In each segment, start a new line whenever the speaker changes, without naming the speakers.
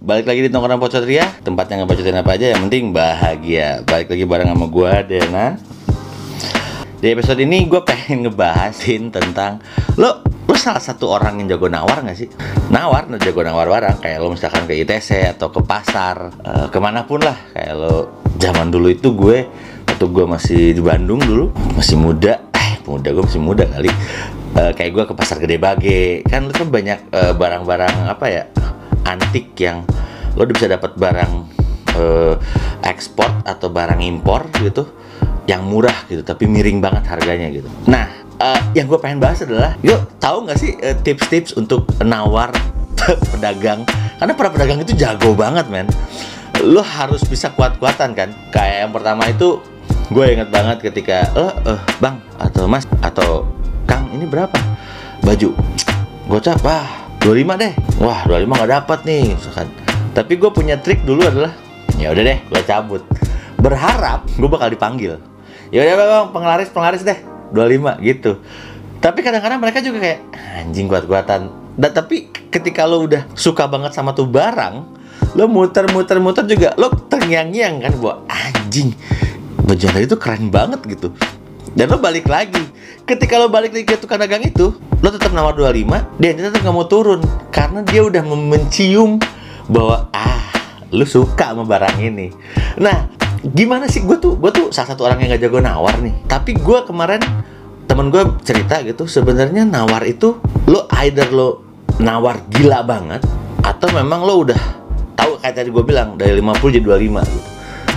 balik lagi di tongkrongan Pocotria Tempatnya ngebacotin apa aja, yang penting bahagia. Balik lagi bareng sama gue, Dena. Di episode ini gue pengen ngebahasin tentang Lo, lo salah satu orang yang jago nawar gak sih? Nawar, lo jago nawar barang Kayak lo misalkan ke ITC atau ke pasar eh, Ke mana pun lah. Kayak lo, zaman dulu itu gue Waktu gue masih di Bandung dulu Masih muda. Eh, muda gue masih muda kali. Eh, Kayak gue ke pasar gede bage. Kan lo kan banyak eh, barang-barang apa ya antik yang lo udah bisa dapat barang eh, ekspor atau barang impor gitu yang murah gitu tapi miring banget harganya gitu. Nah, eh, yang gue pengen bahas adalah, yuk tahu nggak sih eh, tips-tips untuk nawar pedagang? Karena para pedagang itu jago banget men. Lo harus bisa kuat-kuatan kan. Kayak yang pertama itu gue inget banget ketika, eh, eh, bang atau mas atau kang ini berapa baju? Gocap, wah 25 deh. Wah, 25 nggak dapat nih, misalkan. Tapi gue punya trik dulu adalah, ya udah deh, gue cabut. Berharap gue bakal dipanggil. Ya udah bang, penglaris penglaris deh, 25 gitu. Tapi kadang-kadang mereka juga kayak anjing kuat-kuatan. Dan tapi ketika lo udah suka banget sama tuh barang, lo muter-muter-muter juga lo terngiang-ngiang kan buat anjing. Tadi itu keren banget gitu. Dan lo balik lagi. Ketika lo balik lagi ke tukang dagang itu, lo tetap nawar 25, dia tetap nggak mau turun karena dia udah mencium bahwa ah, lo suka sama barang ini. Nah, gimana sih gue tuh gue tuh salah satu orang yang gak jago nawar nih. Tapi gue kemarin temen gue cerita gitu, sebenarnya nawar itu lo either lo nawar gila banget atau memang lo udah tahu kayak tadi gue bilang dari 50 jadi 25 gitu.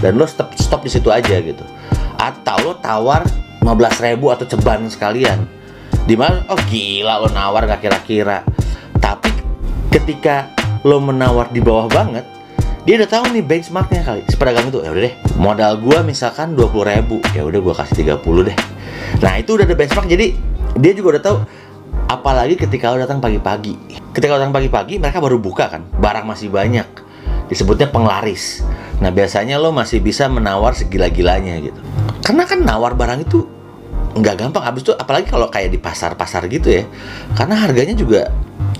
Dan lo stop stop di situ aja gitu. Atau lo tawar 15.000 ribu atau ceban sekalian. Di mana, oh gila lo nawar gak kira-kira. Tapi ketika lo menawar di bawah banget Dia udah tahu nih benchmarknya kali. Si pedagang itu, ya udah deh Modal gua misalkan 20.000 ribu Ya udah gua kasih 30 deh. Nah itu udah ada benchmark Jadi dia juga udah tahu. Apalagi ketika lo datang pagi-pagi. Ketika lo datang pagi-pagi mereka baru buka kan Barang masih banyak. Disebutnya penglaris. Nah biasanya lo masih bisa menawar segila-gilanya gitu karena kan nawar barang itu nggak gampang. Habis itu apalagi kalau kayak di pasar-pasar gitu ya karena harganya juga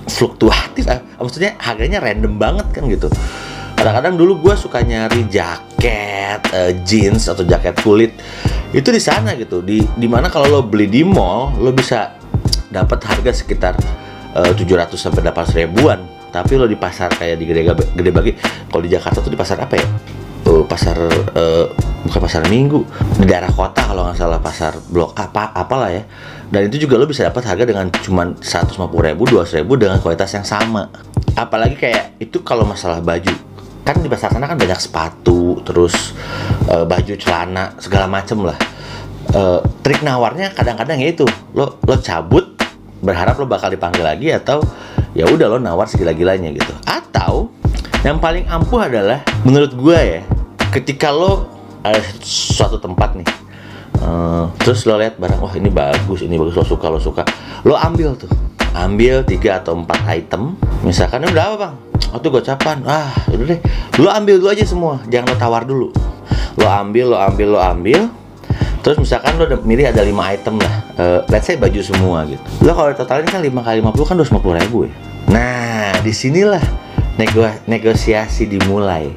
fluktuatif. Ah, maksudnya harganya random banget kan gitu. Kadang-kadang dulu gue suka nyari jaket eh, jeans atau jaket kulit itu di sana gitu. Di di mana kalau lo beli di mall lo bisa dapat harga sekitar eh, 700 sampai 800 ribuan. Tapi lo di pasar kayak di gede gede bagi kalau di Jakarta tuh di pasar apa ya? Tuh pasar eh, bukan pasar minggu. Di daerah kota kalau nggak salah pasar blok apa apalah ya. Dan itu juga lo bisa dapat harga dengan cuman 150 ribu 200 ribu dengan kualitas yang sama. Apalagi kayak itu kalau masalah baju. Kan di pasar sana kan banyak sepatu terus eh, baju celana segala macem lah. Eh, trik nawarnya kadang-kadang ya itu. Lo lo cabut berharap lo bakal dipanggil lagi atau ya udah lo nawar segila-gilanya gitu. Atau yang paling ampuh adalah menurut gue ya ketika lo ada suatu tempat nih. Eh, terus lo lihat barang wah ini bagus ini bagus lo suka lo suka. Lo ambil tuh. Ambil tiga atau empat item. Misalkan ini berapa bang? Oh tuh gocapan. Ah udah deh. Lo ambil dulu aja semua jangan lo tawar dulu. Lo ambil lo ambil lo ambil. Terus misalkan lo udah milih ada 5 item lah. Eh, Let's say baju semua gitu. Lo kalau totalin kan 5 kali 50 kan 250 ribu ya? Nah di sinilah nego negosiasi dimulai.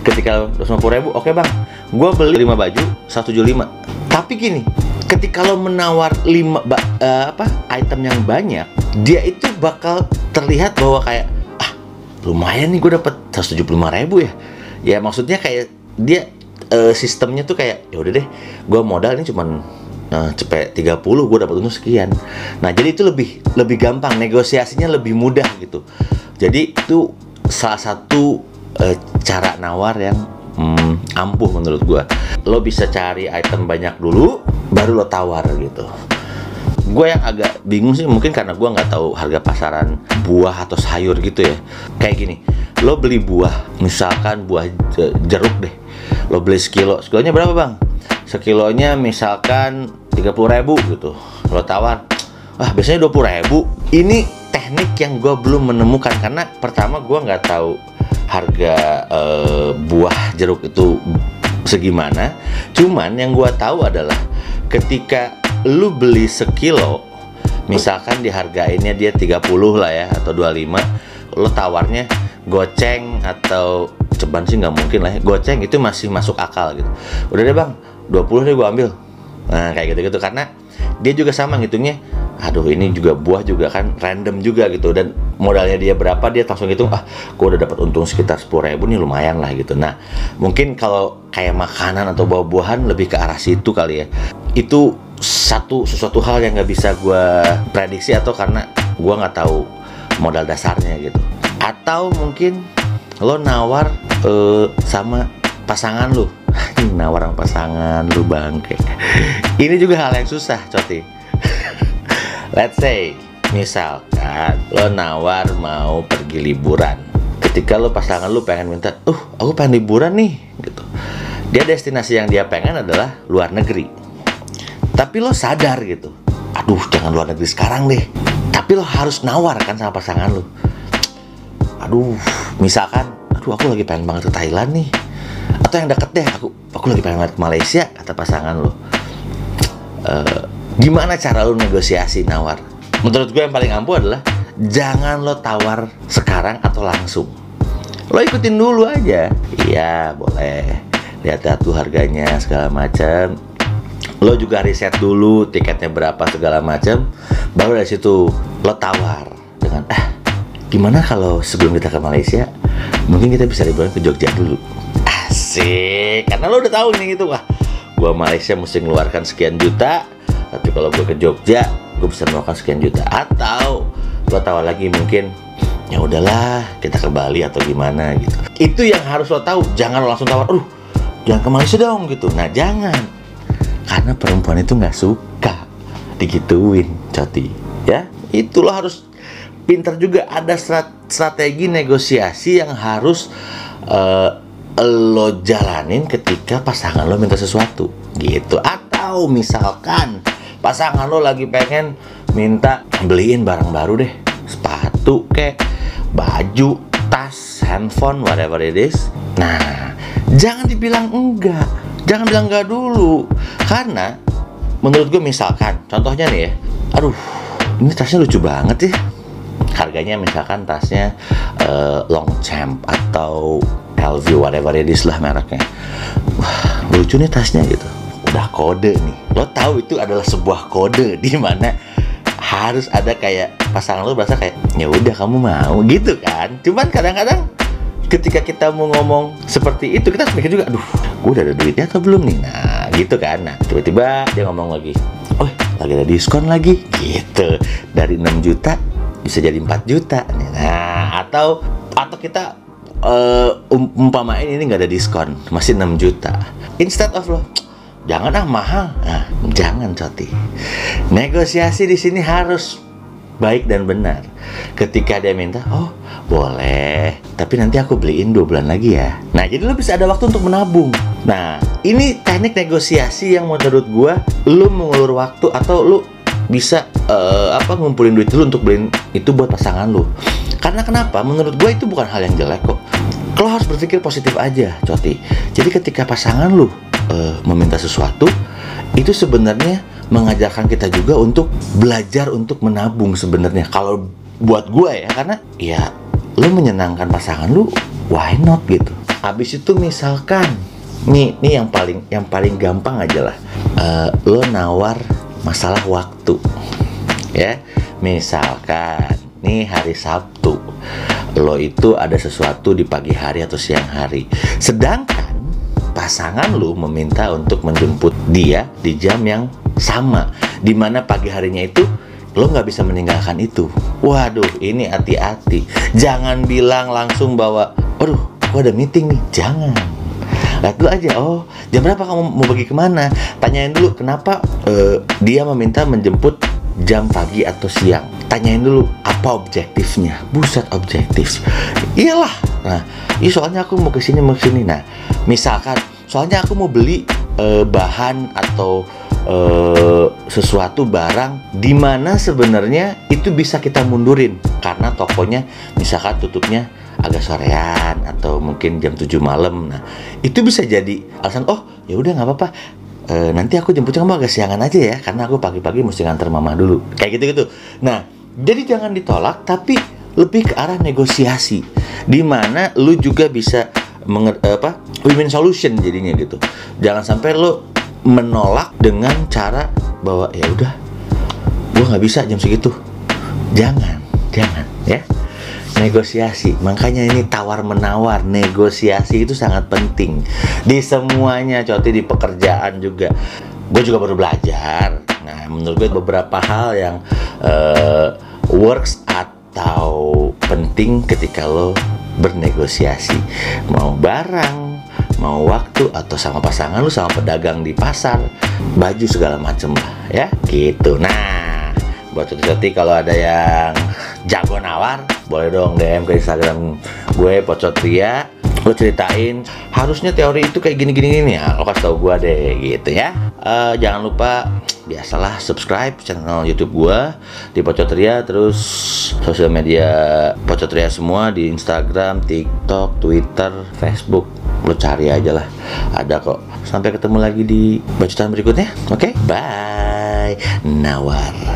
Ketika lo 250 ribu Oke bang Gue beli 5 baju 175 Tapi gini Ketika lo menawar 5 ba- eh, apa item yang banyak Dia itu bakal terlihat bahwa kayak Ah lumayan nih gue dapet 175 ribu ya. Ya maksudnya kayak dia eh, sistemnya tuh kayak ya udah deh gue modal ini cuman eh, cepet 30 gue dapat untung sekian. Nah jadi itu lebih lebih gampang negosiasinya lebih mudah gitu. Jadi itu salah satu eh, cara nawar yang hmm, ampuh menurut gue lo bisa cari item banyak dulu baru lo tawar gitu. Gue yang agak bingung sih mungkin karena gue nggak tahu harga pasaran buah atau sayur gitu ya. Kayak gini lo beli buah misalkan buah je- jeruk deh. Lo beli sekilo sekilonya berapa bang? Sekilonya misalkan 30.000 ribu gitu. Lo tawar ah biasanya 20.000 ribu. Ini teknik yang gue belum menemukan karena pertama gue nggak tahu harga eh, buah jeruk itu segimana cuman yang gue tahu adalah ketika lu beli sekilo misalkan dihargainnya dia 30 lah ya atau 25 lo tawarnya goceng atau ceban sih nggak mungkin lah ya. goceng itu masih masuk akal gitu udah deh bang 20 deh gue ambil nah kayak gitu gitu karena dia juga sama ngitungnya aduh ini juga buah juga kan random juga gitu. Dan modalnya dia berapa dia langsung hitung ah gue udah dapat untung sekitar 10 ribu nih lumayan lah gitu. Nah mungkin kalau kayak makanan atau buah-buahan lebih ke arah situ kali ya. Itu satu sesuatu hal yang nggak bisa gue prediksi atau karena gue nggak tahu modal dasarnya gitu. Atau mungkin lo nawar uh, sama pasangan lu. Nawar sama pasangan lu bangke. Ini juga hal yang susah coti let's say misalkan lo nawar mau pergi liburan. Ketika lo pasangan lu pengen minta uh aku pengen liburan nih gitu. Dia destinasi yang dia pengen adalah luar negeri. Tapi lo sadar gitu aduh jangan luar negeri sekarang deh. Tapi lo harus nawar kan sama pasangan lo. Aduh misalkan aduh aku lagi pengen banget ke Thailand nih. Atau yang deket deh aku aku lagi pengen banget ke Malaysia kata pasangan lo. Uh, gimana cara lo negosiasi nawar? Menurut gue yang paling ampuh adalah jangan lo tawar sekarang atau langsung. Lo ikutin dulu aja. Iya boleh. Lihat-lihat tuh harganya segala macam lo juga riset dulu tiketnya berapa segala macam baru dari situ lo tawar dengan eh gimana kalau sebelum kita ke Malaysia mungkin kita bisa liburan ke Jogja dulu? Asik. Karena lo udah tahu nih gitu. Wah gua Malaysia mesti ngeluarkan sekian juta tapi kalau gue ke Jogja gue bisa mengeluarkan sekian juta. Atau lo tahu lagi mungkin ya udahlah kita ke Bali atau gimana gitu. Itu yang harus lo tahu. Jangan lo langsung tawar aduh jangan ke Malaysia dong gitu. Nah jangan. Karena perempuan itu nggak suka digituin coti. Ya itu lo harus pinter juga. Ada strategi negosiasi yang harus uh, lo jalanin ketika pasangan lo minta sesuatu gitu. Atau misalkan pasangan lo lagi pengen minta beliin barang baru deh. Sepatu kek baju tas handphone whatever it is. Nah jangan dibilang enggak. Jangan bilang enggak dulu. Karena menurut gue misalkan contohnya nih ya. Aduh ini tasnya lucu banget ya harganya misalkan tasnya uh, Longchamp atau LV whatever it is lah mereknya. Wah lucu nih tasnya gitu udah kode nih. Lo tahu itu adalah sebuah kode di mana harus ada kayak pasangan lo berasa kayak ya udah kamu mau. Gitu kan. Cuman kadang-kadang ketika kita mau ngomong seperti itu kita mikir juga aduh gue udah ada duitnya atau belum nih? Nah gitu kan. Nah tiba-tiba dia ngomong lagi oh lagi ada diskon lagi. Gitu. Dari 6 juta bisa jadi 4 juta nah atau atau kita uh, umpamain ini nggak ada diskon masih 6 juta. Instead of lo jangan ah mahal nah jangan coti negosiasi di sini harus baik dan benar ketika dia minta oh boleh tapi nanti aku beliin dua bulan lagi ya nah jadi lo bisa ada waktu untuk menabung nah ini teknik negosiasi yang menurut gua lo mengulur waktu atau lo bisa uh, apa ngumpulin duit dulu untuk beliin itu buat pasangan lu. Karena kenapa? Menurut gue itu bukan hal yang jelek kok. Lo harus berpikir positif aja, Coti. Jadi ketika pasangan lu uh, meminta sesuatu, itu sebenarnya mengajarkan kita juga untuk belajar untuk menabung sebenarnya. Kalau buat gue ya, karena ya lo menyenangkan pasangan lu, why not gitu. Habis itu misalkan nih nih yang paling yang paling gampang aja lah. Uh, lo nawar masalah waktu ya misalkan nih hari Sabtu lo itu ada sesuatu di pagi hari atau siang hari sedangkan pasangan lo meminta untuk menjemput dia di jam yang sama di mana pagi harinya itu lo nggak bisa meninggalkan itu. Waduh ini hati-hati. Jangan bilang langsung bahwa aduh gua ada meeting nih. Jangan. Lihat dulu aja oh jam berapa kamu mau pergi ke mana? Tanyain dulu kenapa uh, dia meminta menjemput jam pagi atau siang? Tanyain dulu apa objektifnya? Buset objektif. Iyalah nah iya soalnya aku mau ke sini mau ke sini nah misalkan soalnya aku mau beli uh, bahan atau uh, sesuatu barang di mana sebenarnya itu bisa kita mundurin karena tokonya misalkan tutupnya agak sorean atau mungkin jam 7 malam. Nah, itu bisa jadi alasan oh, ya udah nggak apa-apa. E, nanti aku jemputnya kamu agak siangan aja ya karena aku pagi-pagi mesti nganter mama dulu. Kayak gitu-gitu. Nah, jadi jangan ditolak tapi lebih ke arah negosiasi di mana lu juga bisa menger- apa win-win solution jadinya gitu. Jangan sampai lu menolak dengan cara bahwa ya udah gua nggak bisa jam segitu. Jangan jangan ya. Negosiasi makanya ini tawar menawar negosiasi itu sangat penting di semuanya coti di pekerjaan juga. Gue juga baru belajar. Nah menurut gue beberapa hal yang eh, works atau penting ketika lo bernegosiasi? Mau barang mau waktu atau sama pasangan lu sama pedagang di pasar baju segala macem lah ya. Gitu. Nah buat cuti-cuti kalau ada yang jago nawar boleh dong DM ke Instagram gue Pocotria lo ceritain harusnya teori itu kayak gini-gini gini ya lo kasih tau gue deh gitu ya. Eh, jangan lupa biasalah subscribe channel YouTube gue di Pocotria terus sosial media Pocotria semua di Instagram, TikTok, Twitter, Facebook. Lo cari aja lah. Ada kok. Sampai ketemu lagi di bacotan berikutnya. Oke? Bye. Nawar